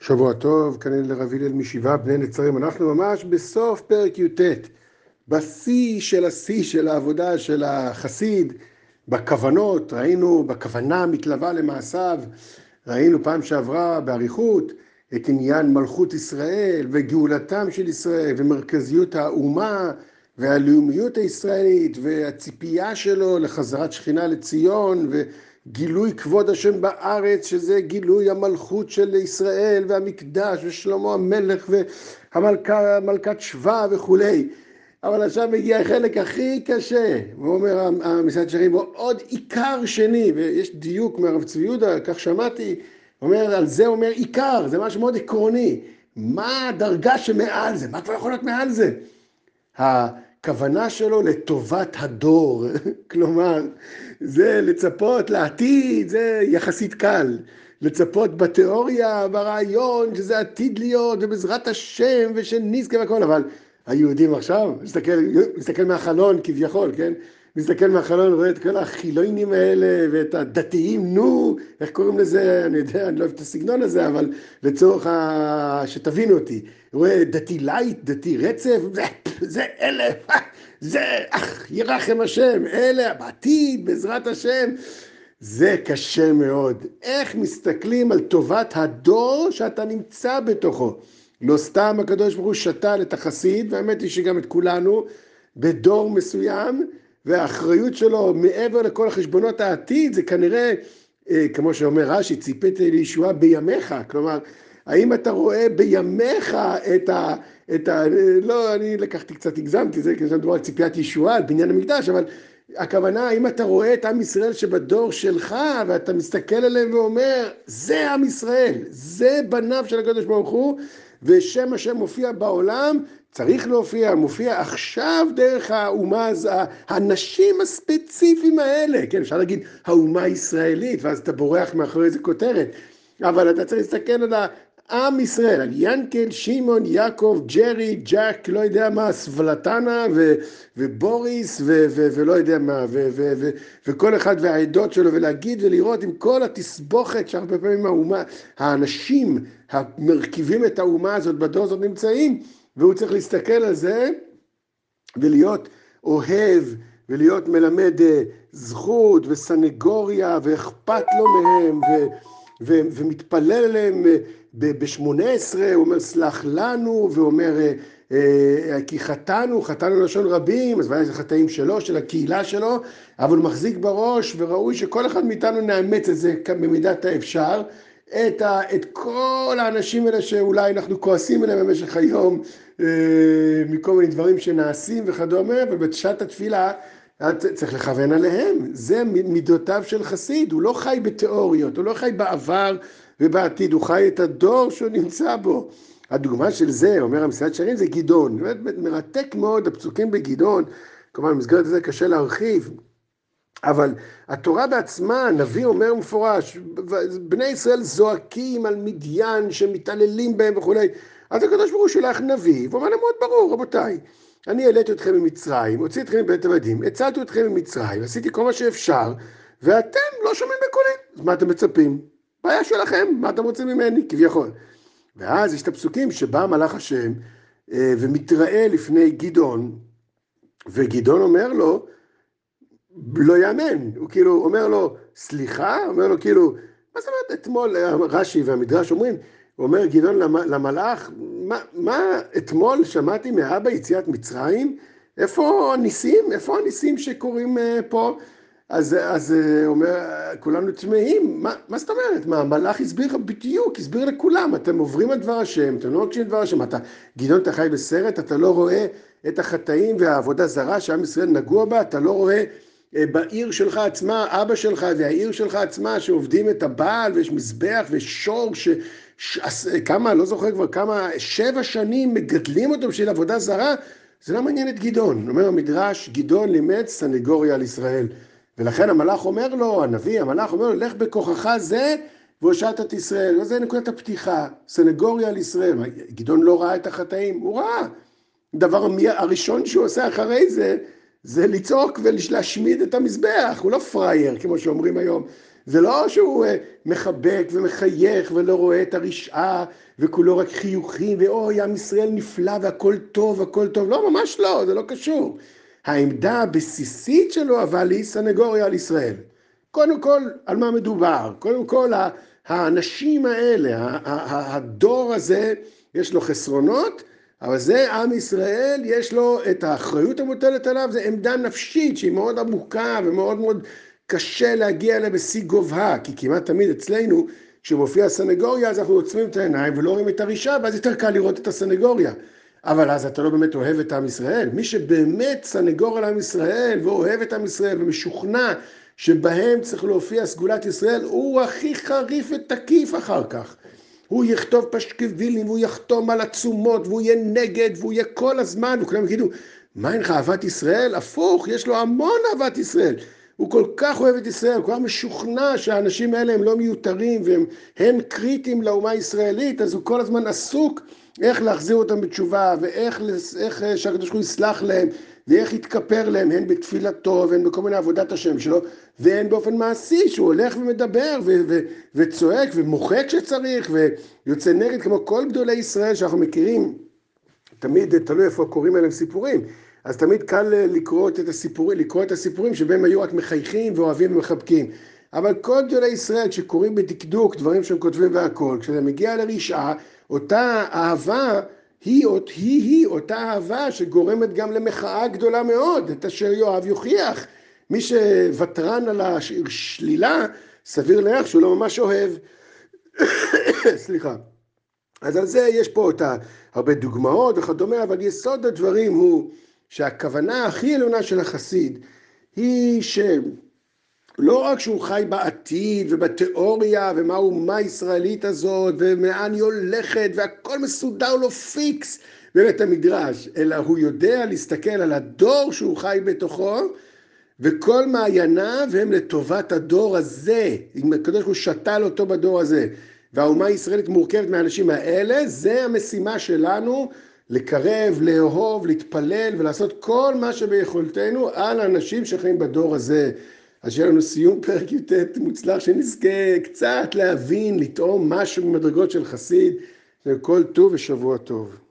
שבוע טוב, כנראה לרב הלל משבעה בני נצרים, אנחנו ממש בסוף פרק י"ט, בשיא של השיא של העבודה של החסיד, בכוונות, ראינו בכוונה המתלווה למעשיו, ראינו פעם שעברה באריכות את עניין מלכות ישראל וגאולתם של ישראל ומרכזיות האומה והלאומיות הישראלית והציפייה שלו לחזרת שכינה לציון גילוי כבוד השם בארץ, שזה גילוי המלכות של ישראל והמקדש ושלמה המלך והמלכת שבא וכולי. אבל עכשיו מגיע החלק הכי קשה, הוא אומר המשרד שרים, עוד עיקר שני, ויש דיוק מהרב צבי יהודה, כך שמעתי, אומר, על זה אומר עיקר, זה משהו מאוד עקרוני. מה הדרגה שמעל זה? מה כבר יכול להיות מעל זה? הכוונה שלו לטובת הדור, כלומר, זה לצפות לעתיד, זה יחסית קל. לצפות בתיאוריה, ברעיון, שזה עתיד להיות, ובעזרת השם, ושנזכה והכל, אבל היהודים עכשיו, מסתכל, מסתכל מהחלון כביכול, כן? מסתכל מהחלון, רואה את כל החילונים האלה, ואת הדתיים, נו, איך קוראים לזה, אני יודע, אני לא אוהב את הסגנון הזה, אבל לצורך ה... שתבינו אותי, רואה דתי light, דתי רצף, זה, זה אלף, זה, אך, ירחם השם, אלה, בעתיד, בעזרת השם. זה קשה מאוד. איך מסתכלים על טובת הדור שאתה נמצא בתוכו? לא סתם הקדוש ברוך הוא שתל את החסיד, והאמת היא שגם את כולנו, בדור מסוים, והאחריות שלו מעבר לכל החשבונות העתיד, זה כנראה, אה, כמו שאומר רש"י, ציפיתי לישועה בימיך, כלומר, האם אתה רואה בימיך את ה... את ה... לא, אני לקחתי קצת, הגזמתי, זה כאילו מדובר על ציפיית ישועה, על בניין המקדש, אבל הכוונה, האם אתה רואה את עם ישראל שבדור שלך, ואתה מסתכל עליהם ואומר, זה עם ישראל, זה בניו של הקדוש ברוך הוא, ושם השם מופיע בעולם, צריך להופיע, מופיע עכשיו דרך האומה, האנשים הספציפיים האלה, כן, אפשר להגיד האומה הישראלית, ואז אתה בורח מאחורי איזה כותרת, אבל אתה צריך להסתכל על עם ישראל, על ינקל, שמעון, יעקב, ג'רי, ג'אק, לא יודע מה, סבלטנה ו, ובוריס ו, ו, ולא יודע מה, ו, ו, ו, וכל אחד והעדות שלו, ולהגיד ולראות עם כל התסבוכת שהרבה פעמים האומה, האנשים המרכיבים את האומה הזאת בדור הזאת נמצאים, והוא צריך להסתכל על זה ולהיות אוהב ולהיות מלמד אה, זכות וסנגוריה ואכפת לו מהם ו, ו, ומתפלל עליהם אה, ב-18 הוא אומר סלח לנו, ואומר אה, כי חטאנו, חטאנו לשון רבים, אז ודאי זה חטאים שלו, של הקהילה שלו, אבל הוא מחזיק בראש, וראוי שכל אחד מאיתנו נאמץ את זה במידת האפשר. את, ה, את כל האנשים האלה שאולי אנחנו כועסים עליהם במשך היום אה, מכל מיני דברים שנעשים וכדומה, ובשעת התפילה צריך לכוון עליהם. זה מידותיו של חסיד, הוא לא חי בתיאוריות, הוא לא חי בעבר ובעתיד, הוא חי את הדור שהוא נמצא בו. הדוגמה של זה, אומר המסעד שרים, זה גדעון. מרתק מאוד הפסוקים בגדעון, כלומר במסגרת הזה קשה להרחיב, אבל התורה בעצמה, הנביא אומר מפורש, בני ישראל זועקים על מדיין שמתעללים בהם וכולי, אז הקדוש ברוך הוא שולח נביא, ואומר להם מאוד ברור, רבותיי, אני העליתי אתכם ממצרים, הוציא אתכם מבית עבדים, הצלתי אתכם ממצרים, עשיתי כל מה שאפשר, ואתם לא שומעים בקולי, אז מה אתם מצפים? בעיה שלכם, מה אתם רוצים ממני, כביכול. ואז יש את הפסוקים שבא מלאך השם אה, ומתראה לפני גדעון, וגדעון אומר לו, לא יאמן, הוא כאילו אומר לו, סליחה? אומר לו כאילו, מה זאת אומרת אתמול, רש"י והמדרש אומרים, הוא אומר גדעון למלאך, מה, מה אתמול שמעתי מאבא יציאת מצרים? איפה הניסים? איפה הניסים שקורים אה, פה? אז, אז אה, אומר, כולנו תמהים, מה, מה זאת אומרת? מה, המלאך הסביר לך בדיוק, הסביר לכולם, אתם עוברים על דבר השם, אתם לא מקשיבים לדבר השם, אתה, גדעון, אתה חי בסרט, אתה לא רואה את החטאים והעבודה זרה שעם ישראל נגוע בה, אתה לא רואה אה, בעיר שלך עצמה, אבא שלך והעיר שלך עצמה, שעובדים את הבעל, ויש מזבח ושור, ש, ש, כמה, לא זוכר כבר כמה, שבע שנים מגדלים אותו בשביל עבודה זרה, זה לא מעניין את גדעון. אומר המדרש, גדעון לימד סנגוריה על ישראל. ולכן המלאך אומר לו, הנביא, המלאך אומר לו, לך בכוחך זה והושעת את ישראל. זה נקודת הפתיחה, סנגוריה על ישראל. גדעון לא ראה את החטאים, הוא ראה. הדבר הראשון שהוא עושה אחרי זה, זה לצעוק ולהשמיד את המזבח, הוא לא פראייר, כמו שאומרים היום. זה לא שהוא אה, מחבק ומחייך ולא רואה את הרשעה וכולו רק חיוכים ואוי עם ישראל נפלא והכל טוב הכל טוב, לא ממש לא, זה לא קשור. העמדה הבסיסית שלו אבל היא סנגוריה על ישראל. קודם כל על מה מדובר, קודם כל האנשים האלה, הדור הזה יש לו חסרונות אבל זה עם ישראל, יש לו את האחריות המוטלת עליו, זה עמדה נפשית שהיא מאוד עמוקה ומאוד מאוד קשה להגיע אליה בשיא גובהה, כי כמעט תמיד אצלנו, כשמופיע הסנגוריה, אז אנחנו עוצמים את העיניים ולא רואים את הרישה, ואז יותר קל לראות את הסנגוריה. אבל אז אתה לא באמת אוהב את עם ישראל. מי שבאמת סנגור על עם ישראל, ואוהב את עם ישראל, ומשוכנע שבהם צריך להופיע סגולת ישראל, הוא הכי חריף ותקיף אחר כך. הוא יכתוב פשקווילים, והוא יחתום על עצומות, והוא יהיה נגד, והוא יהיה כל הזמן, וכולם יגידו, מה אין לך אהבת ישראל? הפוך, יש לו המון אהבת ישראל. הוא כל כך אוהב את ישראל, הוא כל כך משוכנע שהאנשים האלה הם לא מיותרים והם קריטיים לאומה הישראלית, אז הוא כל הזמן עסוק איך להחזיר אותם בתשובה, ואיך שהקדוש ברוך הוא יסלח להם, ואיך יתכפר להם, הן בתפילתו והן בכל מיני עבודת השם שלו, והן באופן מעשי, שהוא הולך ומדבר ו- ו- וצועק ומוחק כשצריך, ויוצא נגד כמו כל גדולי ישראל שאנחנו מכירים, תמיד תלוי איפה קוראים עליהם סיפורים. אז תמיד קל לקרוא את הסיפורים, לקרוא את הסיפורים שבהם היו רק מחייכים ואוהבים ומחבקים. אבל כל גדולי ישראל, כשקוראים בדקדוק דברים שהם כותבים והכול, כשזה מגיע לרשעה, אותה אהבה היא, היא, היא אותה אהבה שגורמת גם למחאה גדולה מאוד, את אשר יואב יוכיח. מי שוותרן על השלילה, סביר להניח שהוא לא ממש אוהב. סליחה. אז על זה יש פה את הרבה דוגמאות וכדומה, אבל יסוד הדברים הוא שהכוונה הכי עליונה של החסיד היא שלא רק שהוא חי בעתיד ובתיאוריה ומה האומה הישראלית הזאת ומאן היא הולכת והכל מסודר לו פיקס בבית המדרש, אלא הוא יודע להסתכל על הדור שהוא חי בתוכו וכל מעייניו הם לטובת הדור הזה, אם הקדוש ברוך הוא שתל אותו בדור הזה והאומה הישראלית מורכבת מהאנשים האלה, זה המשימה שלנו לקרב, לאהוב, להתפלל ולעשות כל מה שביכולתנו על האנשים שחיים בדור הזה. אז שיהיה לנו סיום פרק י"ט מוצלח, שנזכה קצת להבין, לטעום משהו ממדרגות של חסיד, וכל טוב ושבוע טוב.